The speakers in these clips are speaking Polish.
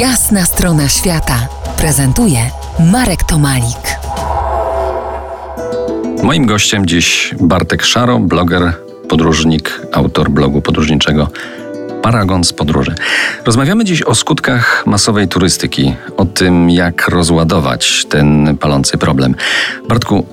Jasna strona świata prezentuje Marek Tomalik. Moim gościem dziś Bartek Szaro, bloger, podróżnik, autor blogu podróżniczego Paragon z podróży. Rozmawiamy dziś o skutkach masowej turystyki, o tym, jak rozładować ten palący problem. Bartku,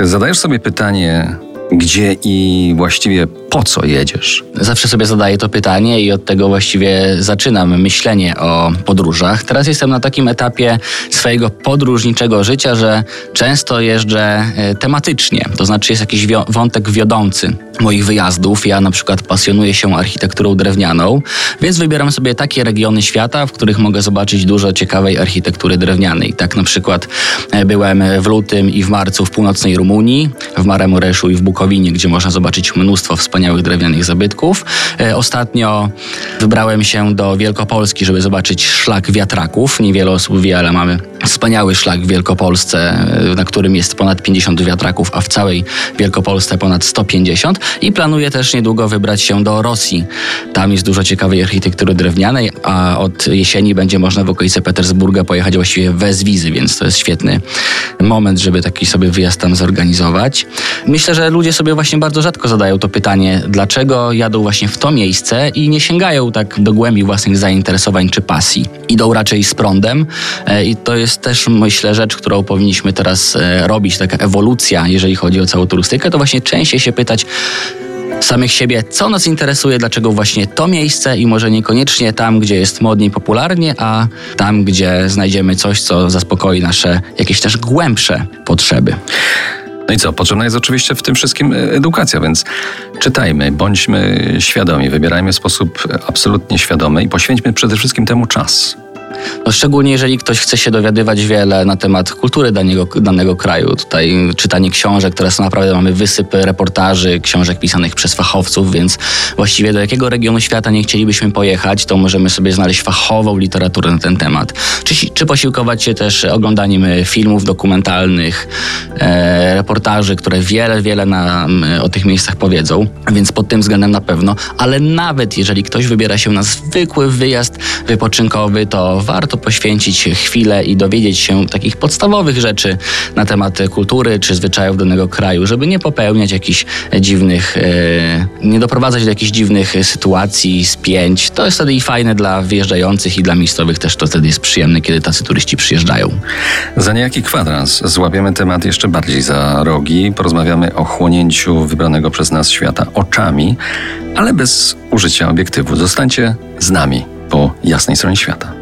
zadajesz sobie pytanie, gdzie i właściwie po co jedziesz? Zawsze sobie zadaję to pytanie i od tego właściwie zaczynam myślenie o podróżach. Teraz jestem na takim etapie swojego podróżniczego życia, że często jeżdżę e, tematycznie, to znaczy jest jakiś wątek wiodący moich wyjazdów. Ja na przykład pasjonuję się architekturą drewnianą, więc wybieram sobie takie regiony świata, w których mogę zobaczyć dużo ciekawej architektury drewnianej. Tak na przykład e, byłem w lutym i w marcu w północnej Rumunii, w Maremoreszu i w Bukowinie, gdzie można zobaczyć mnóstwo wspaniałych drewnianych zabytków. E, ostatnio wybrałem się do Wielkopolski, żeby zobaczyć szlak wiatraków. Niewiele osób wie, ale mamy wspaniały szlak w Wielkopolsce, e, na którym jest ponad 50 wiatraków, a w całej Wielkopolsce ponad 150 i planuję też niedługo wybrać się do Rosji. Tam jest dużo ciekawej architektury drewnianej, a od jesieni będzie można w okolice Petersburga pojechać właściwie bez wizy, więc to jest świetny moment, żeby taki sobie wyjazd tam zorganizować. Myślę, że ludzie sobie właśnie bardzo rzadko zadają to pytanie, dlaczego jadą właśnie w to miejsce i nie sięgają tak do głębi własnych zainteresowań czy pasji. Idą raczej z prądem e, i to jest też myślę rzecz, którą powinniśmy teraz e, robić, taka ewolucja, jeżeli chodzi o całą turystykę, to właśnie częściej się pytać, samych siebie, co nas interesuje, dlaczego właśnie to miejsce i może niekoniecznie tam, gdzie jest modniej popularnie, a tam, gdzie znajdziemy coś, co zaspokoi nasze jakieś też głębsze potrzeby. No i co? Potrzebna jest oczywiście w tym wszystkim edukacja, więc czytajmy, bądźmy świadomi, wybierajmy w sposób absolutnie świadomy i poświęćmy przede wszystkim temu czas. No szczególnie jeżeli ktoś chce się dowiadywać wiele na temat kultury danego, danego kraju. Tutaj czytanie książek, teraz naprawdę mamy wysypy reportaży, książek pisanych przez fachowców, więc właściwie do jakiego regionu świata nie chcielibyśmy pojechać, to możemy sobie znaleźć fachową literaturę na ten temat. Czy, czy posiłkować się też oglądaniem filmów dokumentalnych, e, reportaży, które wiele, wiele na, o tych miejscach powiedzą, więc pod tym względem na pewno, ale nawet jeżeli ktoś wybiera się na zwykły wyjazd wypoczynkowy, to warto poświęcić chwilę i dowiedzieć się takich podstawowych rzeczy na temat kultury czy zwyczajów danego kraju, żeby nie popełniać jakichś dziwnych, e, nie doprowadzać do jakichś dziwnych sytuacji, spięć. To jest wtedy i fajne dla wyjeżdżających i dla miejscowych też to wtedy jest przyjemne, kiedy tacy turyści przyjeżdżają. Za niejaki kwadrans złapiemy temat jeszcze bardziej za rogi. Porozmawiamy o chłonięciu wybranego przez nas świata oczami, ale bez użycia obiektywu. Zostańcie z nami po jasnej stronie świata.